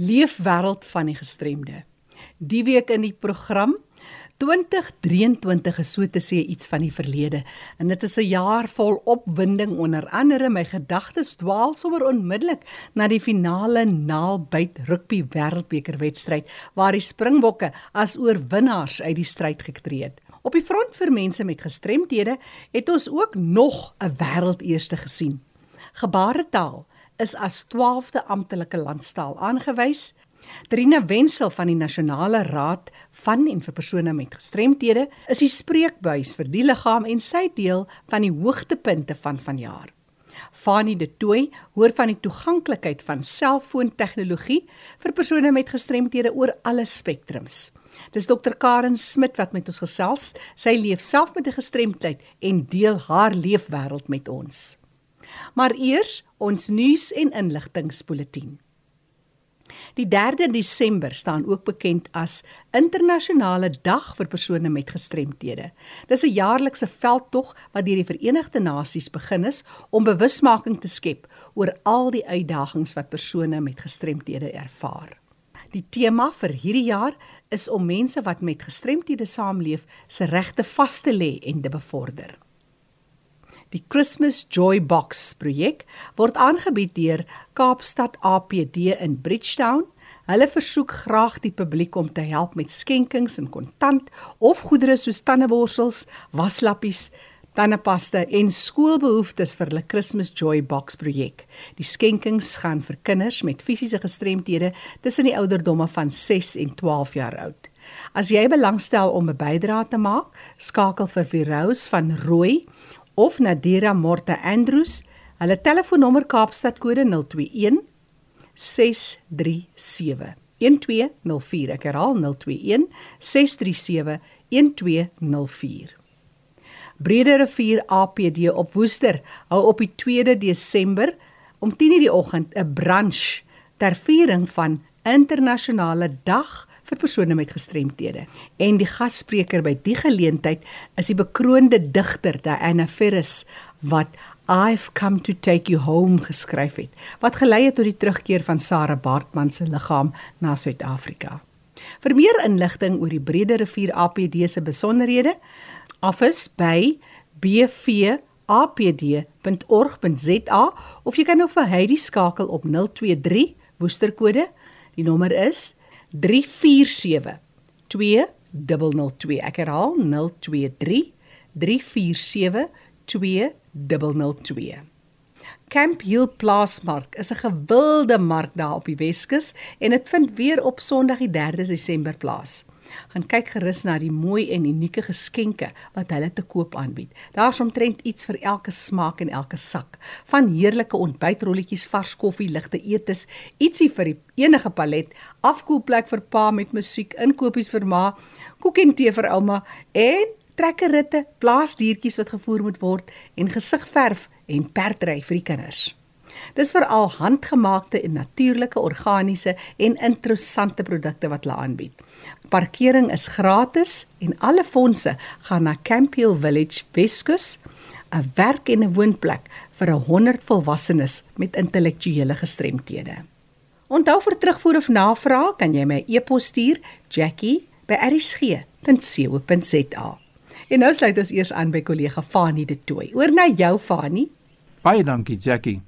Leefwêreld van die gestremde. Die week in die program 2023 is so te sê iets van die verlede en dit is 'n jaar vol opwinding onder andere my gedagtes dwaal sommer onmiddellik na die finale naalbyt rugby wêreldbeker wedstryd waar die Springbokke as oorwinnaars uit die stryd getree het. Op die front vir mense met gestremthede het ons ook nog 'n wêreldeerste gesien. Gebaretaal is as 12de amptelike landstaal aangewys. Trina Wenzel van die Nasionale Raad van en vir persone met gestremthede is die spreekbuis vir die liggaam en sy deel van die hoogtepunte van vanjaar. Fanie De Tooy hoor van die toeganklikheid van selfoontegnologie vir persone met gestremthede oor alle spektrums. Dis Dr Karen Smit wat met ons gesels. Sy leef self met 'n gestremdheid en deel haar leefwêreld met ons. Maar eers ons nuus en inligtingspulsatie. Die 3de Desember staan ook bekend as Internasionale Dag vir persone met gestremthede. Dis 'n jaarlikse veldtog wat deur die Verenigde Nasies begin is om bewusmaking te skep oor al die uitdagings wat persone met gestremthede ervaar. Die tema vir hierdie jaar is om mense wat met gestremthede saamleef se regte vas te lê en te bevorder. Die Christmas Joy Box projek word aangebied deur Kaapstad APD in Bridgetown. Hulle versoek graag die publiek om te help met skenkings in kontant of goedere soos tandeborsels, waslappies, tandepasta en skoolbehoeftes vir hulle Christmas Joy Box projek. Die skenkings gaan vir kinders met fisiese gestremthede tussen die ouderdomme van 6 en 12 jaar oud. As jy belangstel om 'n bydrae te maak, skakel vir Virous van Rooi of Nadira Morte Andrews. Hulle telefoonnommer Kaapstad kode 021 637 1204. Ek herhaal 021 637 1204. Brede Rivier APD op Woester hou op die 2de Desember om 10:00 die oggend 'n brunch ter viering van internasionale dag vir persone met gestremthede. En die gasspreker by die geleentheid is die bekroonde digter Diana Ferris wat I've come to take you home geskryf het, wat gelei het tot die terugkeer van Sarah Bartman se liggaam na Suid-Afrika. Vir meer inligting oor die Brede Rivier APD se besonderhede, office by bv apd.org.za of jy kan ook vir Heidi skakel op 023 woesterkode. Die nommer is 347 2002. Ek herhaal 023 347 2002. Camp Hill Plaasmark is 'n gewilde mark daar op die Weskus en dit vind weer op Sondag die 3 Desember plaas gaan kyk gerus na die mooi en unieke geskenke wat hulle te koop aanbied. Daar's omtrent iets vir elke smaak en elke sak. Van heerlike ontbytrolletjies, vars koffie, ligte etes, ietsie vir die enige palet, afkoelplek vir pa met musiek, inkopies vir ma, koek en tee vir ouma en trekkerritte, plaasdiertjies wat gevoer moet word en gesigverf en perdry vir die kinders. Dis veral handgemaakte en natuurlike organiese en interessante produkte wat hulle aanbied. Parkering is gratis en alle fondse gaan na Camp Hill Village Weskus, 'n werk en 'n woonplek vir 'n 100 volwassenes met intellektuele gestremthede. Onthou vir terugvoer of navraag kan jy my e-pos stuur jackie@rsg.co.za. En nou sluit ons eers aan by kollega Fanie de Tooy. Oor na jou Fanie. Baie dankie Jackie.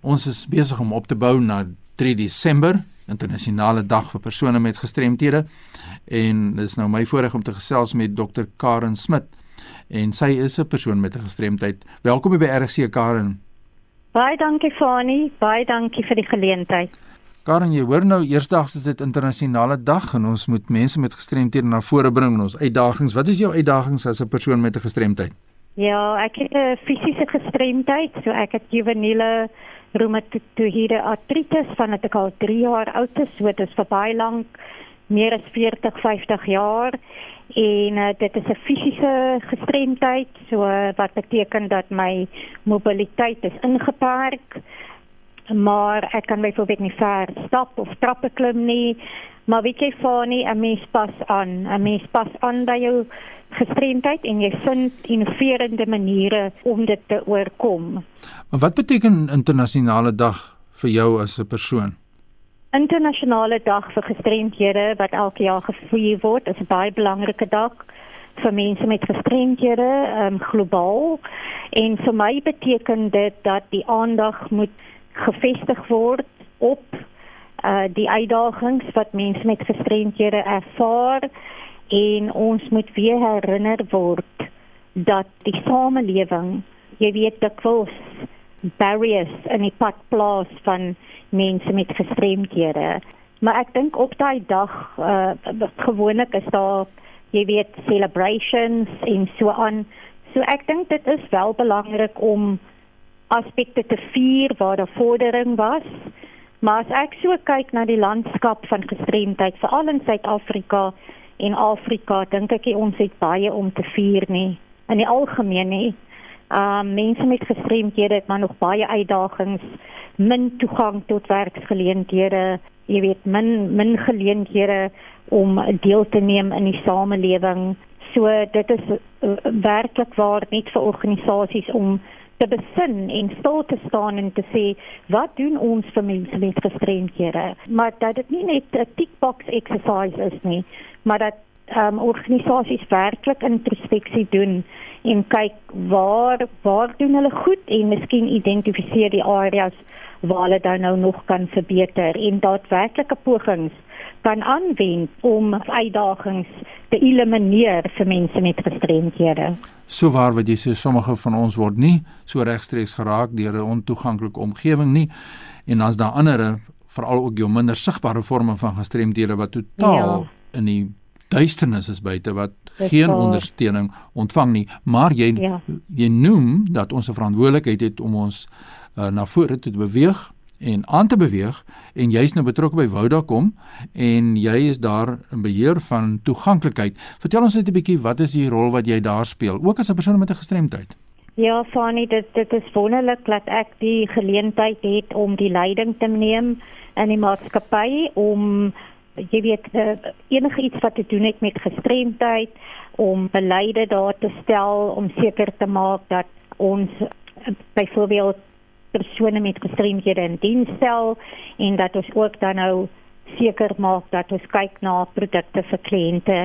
Ons is besig om op te bou na 3 Desember internasionale dag vir persone met gestremthede en dit is nou my voorreg om te gesels met Dr Karen Smit en sy is 'n persoon met 'n gestremdheid. Welkom by RC Karen. Baie dankie Fani, baie dankie vir die geleentheid. Karen, jy hoor nou eersdaags is dit internasionale dag en ons moet mense met gestremthede na vore bring in ons uitdagings. Wat is jou uitdagings as 'n persoon met 'n gestremdheid? Ja, ek het 'n fisiese gestremdheid, so ek het juveniele reumatoïde artritis van dit ek al 3 jaar oud is, so dit is vir baie lank meer as 40, 50 jaar en uh, dit is 'n fisiese gestremdheid, so uh, wat beteken dat my mobiliteit is ingeperk. Maar ek kan byvoorbeeld nie ver stap of trappe klim nie. Maar weet jy Fani, 'n mens pas aan, 'n mens pas aan by jou gestremdheid en jy vind innoverende maniere om dit te oorkom. Maar wat beteken internasionale dag vir jou as 'n persoon? internasionale dag vir gestremdhede wat elke jaar gevier word. Is 'n baie belangrike dag vir mense met gestremdhede um, globaal. En vir my beteken dit dat die aandag moet gefestig word op uh die uitdagings wat mense met gestremdhede ervaar en ons moet weer herinner word dat die samelewing, jy weet, dikwels barriers in die pad plaas van mense met gestremdhede. Maar ek dink op daai dag uh gewoonlik is daar jy weet celebrations en so aan. So ek dink dit is wel belangrik om aspekte te vier waar daar vordering was. Maar as ek so kyk na die landskap van gestremdheid veral in Suid-Afrika en Afrika, dink ek ons het baie om te vier nie in die algemeen nie. Um mense met gestremdhede het maar nog baie uitdagings, min toegang tot werksgeleenthede, jy weet min min geleenthede om deel te neem in die samelewing. So dit is uh, werklik waar net vir organisasies om te besin en stil te staan en te sê wat doen ons vir mense met gestremdhede? Maar dat dit nie net 'n tick box exercise is nie, maar dat um, organisasies werklik introspeksie doen en kyk waar waar doen hulle goed en miskien identifiseer die areas waar hulle dan nou nog kan verbeter en daadwerklike pogings kan aanwend om uitdagings te elimineer vir mense met gestremdhede. So waar wat jy sê sommige van ons word nie so regstreeks geraak deur 'n ontoeganklike omgewing nie en dan's daar ander veral ook jou minder sigbare forme van gestremdhede wat totaal ja. in die duisternis is buite wat Dis geen waar. ondersteuning ontvang nie maar jy ja. jy noem dat ons 'n verantwoordelikheid het om ons uh, na vore te beweeg en aan te beweeg en jy's nou betrokke by Vodacom en jy is daar in beheer van toeganklikheid. Vertel ons net 'n bietjie wat is die rol wat jy daar speel ook as 'n persoon met 'n gestremdheid? Ja, Fanny, dit dit is wonderlik dat ek die geleentheid het om die leiding te neem in die maatskappy om jy weet uh, enige iets wat te doen het met gestremdheid om beleide daar te stel om seker te maak dat ons uh, byvoorbeeld persone met gestremdhede in diens stel en dat ons ook dan nou seker maak dat ons kyk na produkte vir kliënte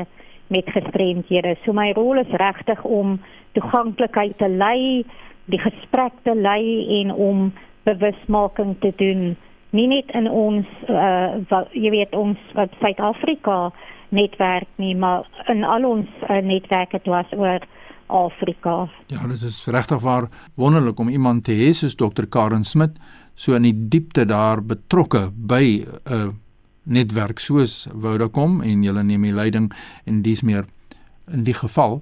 met gestremdhede. So my rol is regtig om toeganklikheid te lei, die gesprek te lei en om bewusmaking te doen nie net in ons uh wat jy weet ons wat Suid-Afrika netwerk nie maar in al ons uh, netwerke dwars oor Afrika. Ja, dit is regtig waar wonderlik om iemand te hê soos Dr. Karen Smit so in die diepte daar betrokke by 'n uh, netwerk soos Vodacom en julle neem die leiding en dis meer in die geval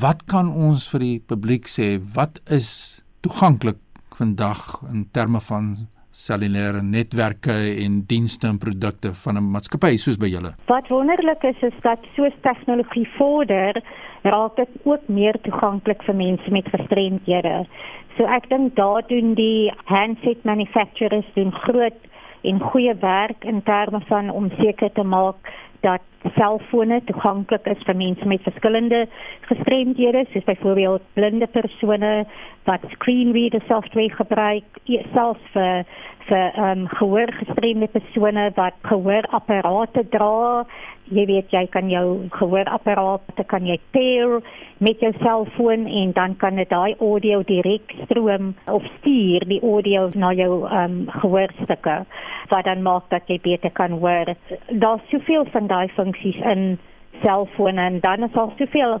wat kan ons vir die publiek sê wat is toeganklik vandag in terme van cellulaire netwerke en dienste en produkte van 'n maatskappy soos by julle. Wat wonderlik is is dat soos tegnologie vorder, raak dit ook meer toeganklik vir mense met gestremdhede. So ek dink daar doen die handset manufacturers doen groot en goeie werk in terme van om seker te maak dat selfone toeganklik is vir mense met verskillende gestremdhede soos byvoorbeeld blinde persone wat screen reader software gebruik selfs vir vir um, gehoorgestremde persone wat gehoorapparate dra. Jy weet jy kan jou gehoorapparaat kan jy pair met jou selfoon en dan kan dit daai audio direk stroom of stuur die audio na jou um, gehoorstukke wat dan maak dat jy beter kan hoor. Daar's soveel van daai funksies in selfone en dan is daar soveel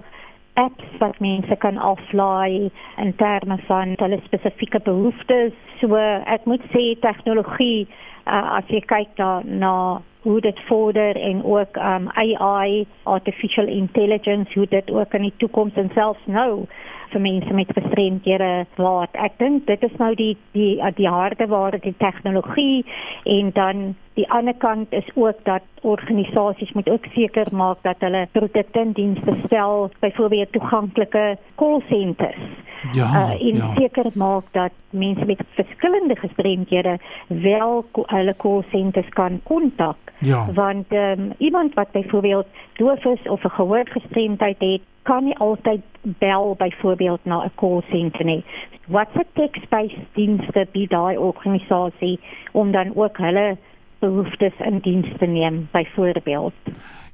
apps wat mense kan aflaai in terme van hulle spesifieke behoeftes. So ek moet sê tegnologie uh, as jy kyk daar na hoe dit vorder en ook um, AI artificial intelligence hoe dit ook in die toekoms en selfs nou vir mense met gestremdhede wat ek dink dit is nou die die die harde ware die tegnologie en dan die ander kant is ook dat organisasies moet ook seker maak dat hulle produkte en dienste stel byvoorbeeld toeganklike call centers ja uh, en ja. seker maak dat mense met verskillende gestremdhede wel hulle call centers kan kontak ja. want um, iemand wat byvoorbeeld doof is of 'n gehoorgestremdheid het kan nie altyd bel byvoorbeeld na 'n call center nie. Wat se text-based dienste bied daai organisasie om dan ook hulle behoeftes in diens te neem byvoorbeeld.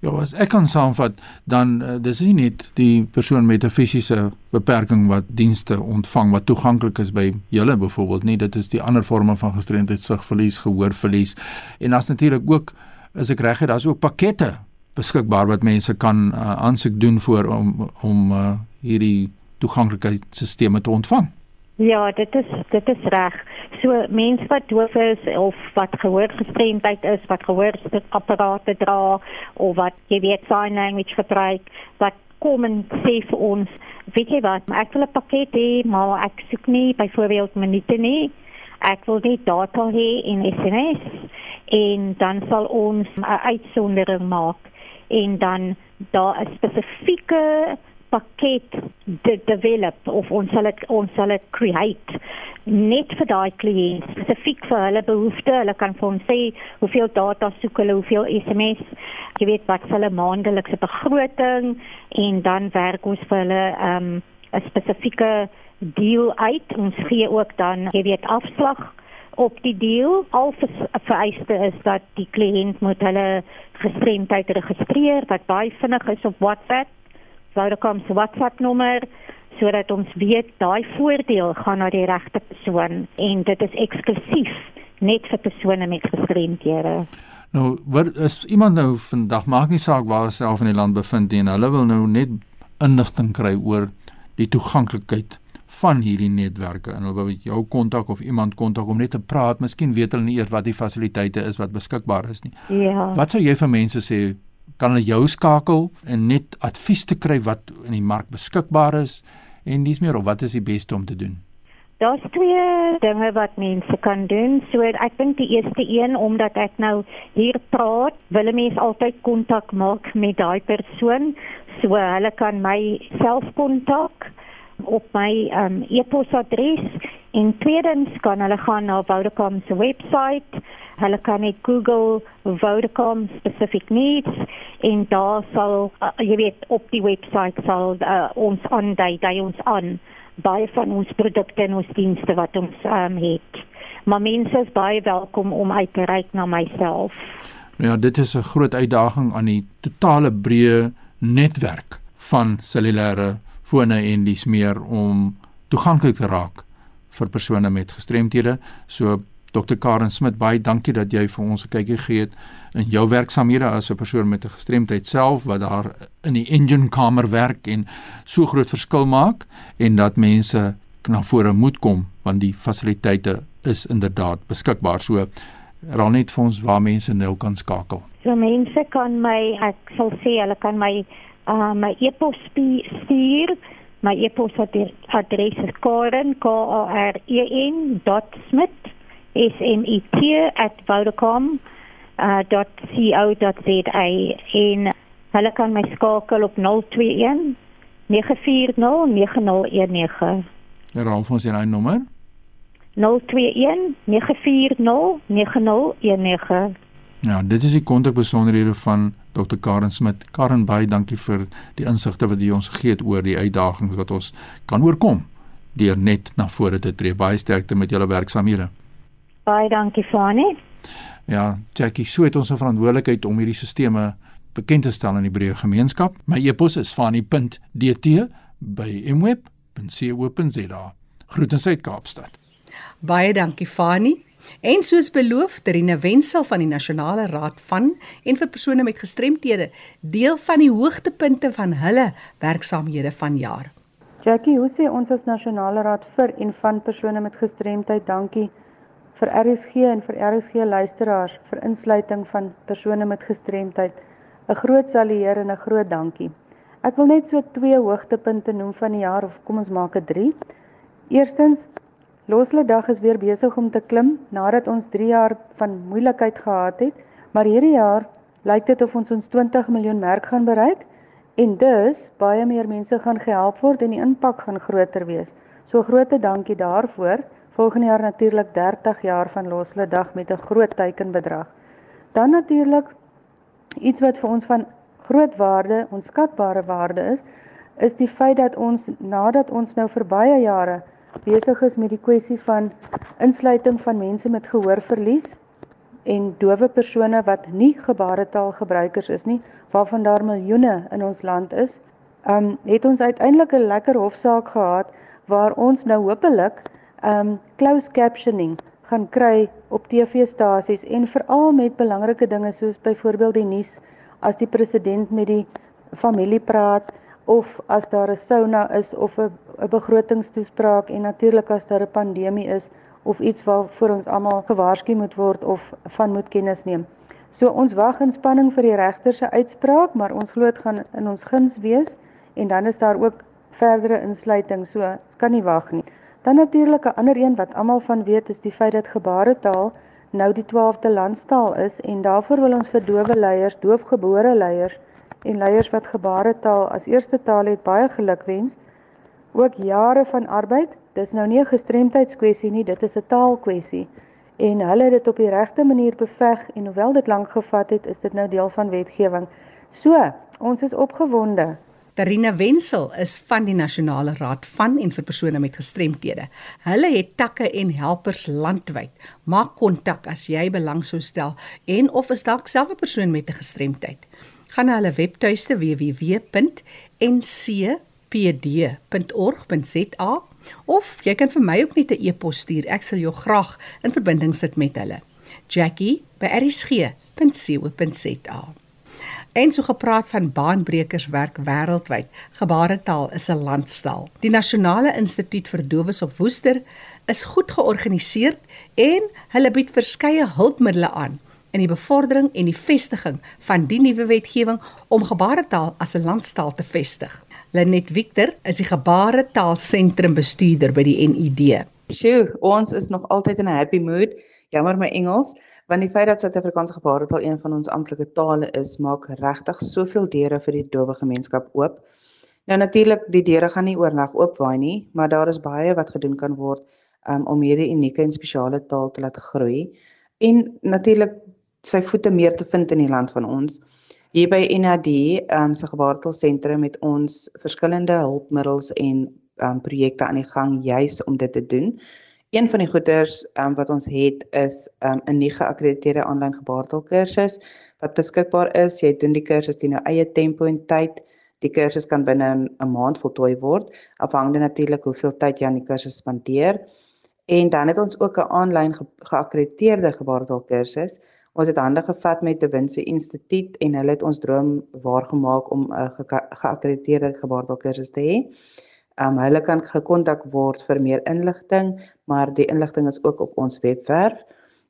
Ja, as ek kan saamvat, dan uh, dis nie net die persoon met 'n fisiese beperking wat dienste ontvang wat toeganklik is by julle byvoorbeeld nie, dit is die ander forme van gestremdheid, sigverlies, gehoorverlies en daar's natuurlik ook as ek reg het, daar's ook pakkette beskikbaar wat mense kan uh, aansoek doen vir om om uh, hierdie toeganklikheidsstelsels te ontvang. Ja, dit is dit is reg. So mense wat doof is of wat gehoorgestremdheid is, wat gehoorapparate dra of wat jy weet sign language gebruik, wat kom en sê vir ons, weet jy wat, ek wil 'n pakket hê, maar ek soek nie byvoorbeeld minute nie. Ek wil net data hê en SMS en dan sal ons 'n uitsondering maak en dan daar 'n spesifieke pakket de develop of ons sal dit ons sal dit create net vir daai kliënt spesifiek vir hulle behoeftes. Hulle kan vir ons sê hoeveel data soek hulle, hoeveel SMS, jy weet wat hulle maandelikse begroting en dan werk ons vir hulle ehm, 'n um, spesifieke deal uit. Ons gee ook dan jy weet afslag op die deal. Al vereiste is dat die kliënt moet hulle gestremdheid registreer wat baie vinnig is op WhatsApp Vodacom se WhatsApp nommer sodat ons weet daai voordeel gaan na die regte persoon en dit is eksklusief net vir persone met gestremdhede. Nou, wat is iemand nou vandag maak nie saak waar hulle self in die land bevind nie en hulle wil nou net inligting kry oor die toeganklikheid van hierdie netwerke en hulle wil jou kontak of iemand kontak om net te praat. Miskien weet hulle nie eers wat die fasiliteite is wat beskikbaar is nie. Ja. Wat sou jy vir mense sê kan hulle jou skakel en net advies te kry wat in die mark beskikbaar is en dis meer of wat is die beste om te doen? Daar's twee dinge wat mense kan doen. So ek dink die eerste een omdat ek nou hier praat, wil mense altyd kontak maak met daai persoon. So hulle kan my self kontak op my um, e-posadres en tweedens kan hulle gaan na Vodacom se webwerf Hulle kan net Google Vodacom specific needs en daar sal uh, jy weet op die webwerf sal uh, ons aandui, dui ons aan baie van ons produkte en ons dienste wat ons um, het. Maar mense is baie welkom om uit te reik na myself. Ja, dit is 'n groot uitdaging aan die totale breë netwerk van cellulêre fone en dis meer om toeganklik te raak vir persone met gestremthede. So Dr Karen Smit, baie dankie dat jy vir ons 'n kykie gegee het in jou werksamehede as 'n persoon met 'n gestremdheid self wat daar in die engine kamer werk en so groot verskil maak en dat mense na vore moet kom want die fasiliteite is inderdaad beskikbaar. So raal net vir ons waar mense nou kan skakel. So mense kan my ek sal sê hulle kan my uh, my e-pos stuur. My e-pos adres is karen.smit smet@vodacom.co.za en hulle kan my skakel op 021 940 9019. Herhaal vir ons hierdie nommer. 021 940 9019. Ja, dit is die kontakbesonderhede van Dr Karen Smit. Karen, baie dankie vir die insigte wat jy ons gegee het oor die uitdagings wat ons kan oorkom deur net na vore te tree. Baie sterkte met julle werksamehede. Baie dankie Fani. Ja, Jackie, so het ons 'n verantwoordelikheid om hierdie sisteme bekend te stel aan die breë gemeenskap. My e-pos is fani.dt by mweb.co.za. Groete uit Kaapstad. Baie dankie Fani. En soos beloof, Terine Wensel van die Nasionale Raad van en vir persone met gestremthede, deel van die hoogtepunte van hulle werksamehede vanjaar. Jackie, hoe sê ons as Nasionale Raad vir en van persone met gestremdheid dankie vir RSG en vir RSG luisteraars vir insluiting van persone met gestremdheid. 'n Groot salueer en 'n groot dankie. Ek wil net so twee hoogtepunte noem van die jaar of kom ons maak dit 3. Eerstens, Loslede dag is weer besig om te klim nadat ons 3 jaar van moeilikheid gehad het, maar hierdie jaar lyk dit of ons ons 20 miljoen merk gaan bereik en dus baie meer mense gaan gehelp word en die impak gaan groter wees. So groot dankie daarvoor. Volgende jaar natuurlik 30 jaar van Loslede dag met 'n groot teikenbedrag. Dan natuurlik iets wat vir ons van groot waarde, onskatbare waarde is, is die feit dat ons nadat ons nou vir baie jare besig is met die kwessie van insluiting van mense met gehoorverlies en dowe persone wat nie gebaretaalgebruikers is nie, waarvan daar miljoene in ons land is, um het ons uiteindelik 'n lekker hofsaak gehad waar ons nou hopelik um closed captioning gaan kry op TV-stasies en veral met belangrike dinge soos byvoorbeeld die nuus as die president met die familie praat of as daar 'n sauna is of 'n begrotingstoespraak en natuurlik as daar 'n pandemie is of iets waarvoor ons almal gewaarsku moet word of van moet kennis neem. So ons wag in spanning vir die regter se uitspraak, maar ons glo dit gaan in ons guns wees en dan is daar ook verdere insluiting, so kan nie wag nie. Dan natuurlik 'n ander een wat almal van weet is die feit dat gebaretaal nou die 12de landstaal is en daarvoor wil ons vir dowe leiers, doofgebore leiers en leiers wat gebaretaal as eerste taal het baie gelukwens. Ook jare van arbeid. Dis nou nie 'n gestremdheidskwessie nie, dit is 'n taalkwessie. En hulle het dit op die regte manier beveg en hoewel dit lank gevat het, is dit nou deel van wetgewing. So, ons is opgewonde. Tarina Wenzel is van die Nasionale Raad van en vir persone met gestremthede. Hulle het takke en helpers landwyd. Maak kontak as jy belang sou stel en of is dalk self 'n persoon met 'n gestremdheid gaan na hulle webtuiste www.ncpd.org.za of jy kan vir my ook net 'n e-pos stuur. Ek sal jou graag in verbinding sit met hulle. Jackie@rsg.co.za. En so gepraat van baanbrekers werk wêreldwyd. Gebaretaal is 'n landstaal. Die Nasionale Instituut vir Dowes op Woester is goed georganiseer en hulle bied verskeie hulpmiddels aan in die bevordering en die vestiging van die nuwe wetgewing om gebaretaal as 'n landstaal te vestig. Lenet Victor is die gebaretaal sentrum bestuurder by die NID. Sjoe, ons is nog altyd in 'n happy mood. Jammer my Engels, want die feit dat Suid-Afrikaanse gebaretaal een van ons amptelike tale is, maak regtig soveel deure vir die dowe gemeenskap oop. Nou natuurlik, die deure gaan nie oornag oopwaai nie, maar daar is baie wat gedoen kan word um, om hierdie unieke en spesiale taal te laat groei. En natuurlik sy voete meer te vind in die land van ons. Hier by NAD, ehm um, se gebartelsentrum met ons verskillende hulpmiddels en ehm um, projekte aan die gang juis om dit te doen. Een van die goeders um, wat ons het is ehm, 'n um, nie geakkrediteerde aanlyn gebartelkursus wat beskikbaar is. Jy doen die kursus in jou eie tempo en tyd. Die kursus kan binne 'n maand voltooi word, afhangende natuurlik hoeveel tyd jy aan die kursus spandeer. En dan het ons ook 'n aanlyn ge geakkrediteerde gebartelkursus Ons het hande gevat met die Winse Instituut en hulle het ons droom waargemaak om 'n ge geakkrediteerde gebaardelkursus te hê. Um hulle kan gekontak word vir meer inligting, maar die inligting is ook op ons webwerf.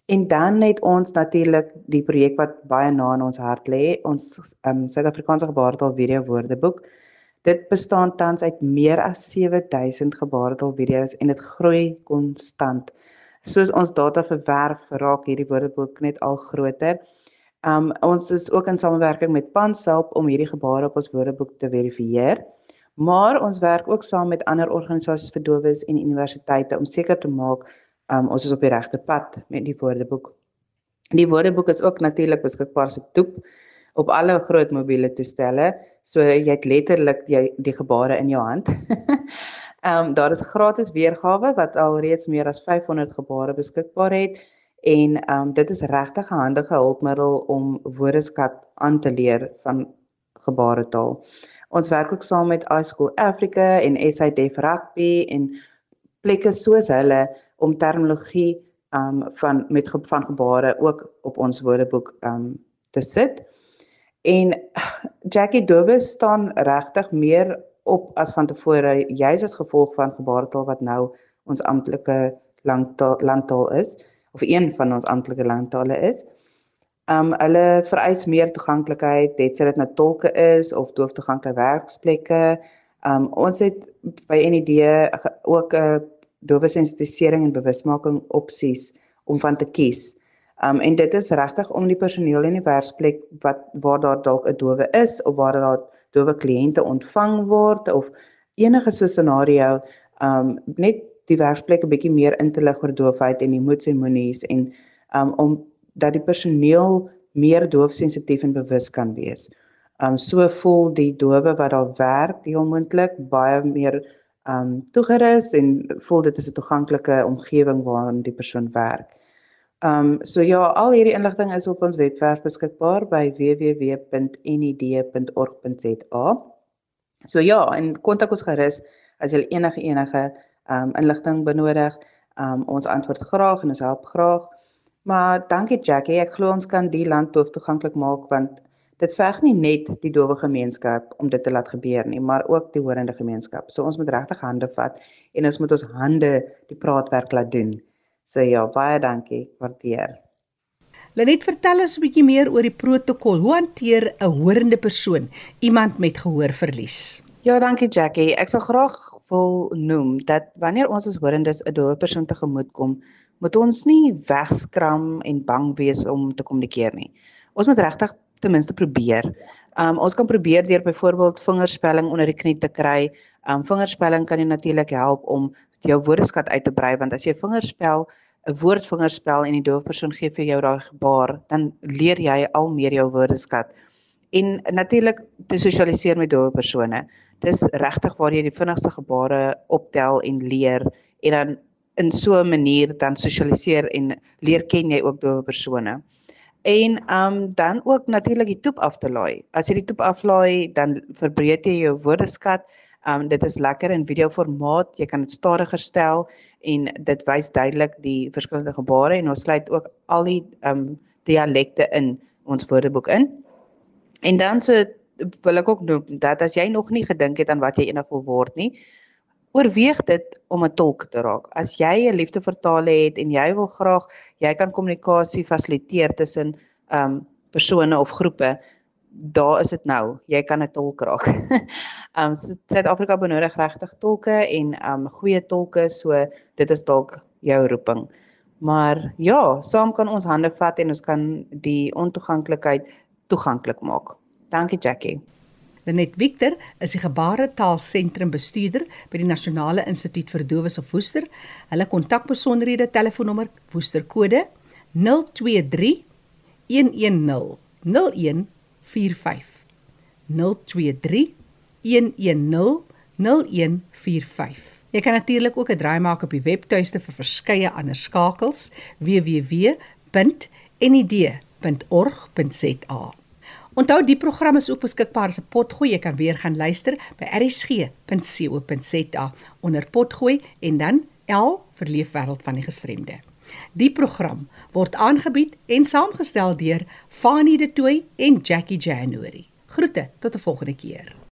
En dan het ons natuurlik die projek wat baie na in ons hart lê, ons um Suid-Afrikaanse gebaartaal video woordeboek. Dit bestaan tans uit meer as 7000 gebaartaal video's en dit groei konstant soos ons data verwerf, raak hierdie woordeboek net al groter. Um ons is ook in samewerking met Panselp om hierdie gebare op ons woordeboek te verifieer. Maar ons werk ook saam met ander organisasies vir dowes en universiteite om seker te maak um ons is op die regte pad met die woordeboek. Die woordeboek is ook natuurlik beskikbaar se toep op alle groot mobiele toestelle, so jy het letterlik die, die gebare in jou hand. Ehm um, daar is 'n gratis weergawe wat alreeds meer as 500 gebare beskikbaar het en ehm um, dit is regtig 'n handige hulpmiddel om woordeskat aan te leer van gebaretaal. Ons werk ook saam met iSchool Africa en SA Deaf Rugby en plekke soos hulle om terminologie um, van met van gebare ook op ons woordeboek um, te sit. En Jackie Dobe staan regtig meer op as van tevore juis as gevolg van gebaretaal wat nou ons amptelike landtaal is of een van ons amptelike landtale is. Um hulle vereis meer toeganklikheid, dit sê dit nou tolke is of dooftoeganklike werksplekke. Um ons het by NID ook 'n dowe sensitisering en bewusmaking opsies om van te kies. Um en dit is regtig om die personeel in die werksplek wat waar daar dalk 'n dowe is of waar daar dowe kliënte ontvang word of enige so scenario um net die werksplek 'n bietjie meer in te lig oor doofheid en die moets en moenies en um om dat die personeel meer doofsensitief en bewus kan wees. Um so voel die dowe wat daar werk heel moontlik baie meer um toegerus en voel dit is 'n toeganklike omgewing waarin die persoon werk. Um, so ja, al hierdie inligting is op ons webwerf beskikbaar by www.nid.org.za. So ja, en kontak ons gerus as jy enige enige um, inligting benodig. Um, ons antwoord graag en ons help graag. Maar dankie Jackie, ek glo ons kan die land doof toeganklik maak want dit verg nie net die dowe gemeenskap om dit te laat gebeur nie, maar ook die horende gemeenskap. So ons moet regtig hande vat en ons moet ons hande die praatwerk laat doen. So ja, baie dankie, waardeer. Lenet, vertel ons 'n bietjie meer oor die protokol. Hoe hanteer 'n horende persoon iemand met gehoorverlies? Ja, dankie Jackie. Ek sal graag wil noem dat wanneer ons as horendes 'n dowe persoon tegemoet kom, moet ons nie wegskram en bang wees om te kommunikeer nie. Ons moet regtig ten minste probeer. Um ons kan probeer deur byvoorbeeld vingerspelling onder die knie te kry. Um vingerspelling kan jou natuurlik help om jou woordeskat uit te brei want as jy vingerspel 'n woordvingerspel en die doof persoon gee vir jou daai gebaar, dan leer jy al meer jou woordeskat. En natuurlik te sosialiseer met doof persone. Dis regtig waar jy die vinnigste gebare optel en leer en dan in so 'n manier dan sosialiseer en leer ken jy ook doof persone. En um dan ook natuurlik die toep af te laai. As jy die toep aflaai, dan verbreek jy jou woordeskat Um dit is lekker in video formaat. Jy kan dit stadiger stel en dit wys duidelik die verskillende gebare en ons sluit ook al die um dialekte in ons woordeboek in. En dan so wil ek ook noem dat as jy nog nie gedink het aan wat jy eendag wil word nie, oorweeg dit om 'n tolk te raak. As jy 'n liefde vir tale het en jy wil graag jy kan kommunikasie fasiliteer tussen um persone of groepe, daar is dit nou. Jy kan 'n tolk raak. um Suid-Afrika benodig regtig tolke en um goeie tolke, so dit is dalk jou roeping. Maar ja, saam kan ons hande vat en ons kan die ontoeganklikheid toeganklik maak. Dankie Jackie. Lenet Victor is die gebaretaal sentrum bestuurder by die Nasionale Instituut vir Dowes op Woester. Hulle kontakbesonderhede telefoonnommer Woesterkode 023 110 01 Jy kan natuurlik ook 'n draai maak op die webtuiste vir verskeie ander skakels www.nid.org.za. Onthou die program is ook beskikbaar as 'n potgooi. Jy kan weer gaan luister by rsg.co.za onder potgooi en dan L vir leefwêreld van die gestremde. Die program word aangebied en saamgestel deur Fanie De Tooy en Jackie January. Groete tot 'n volgende keer.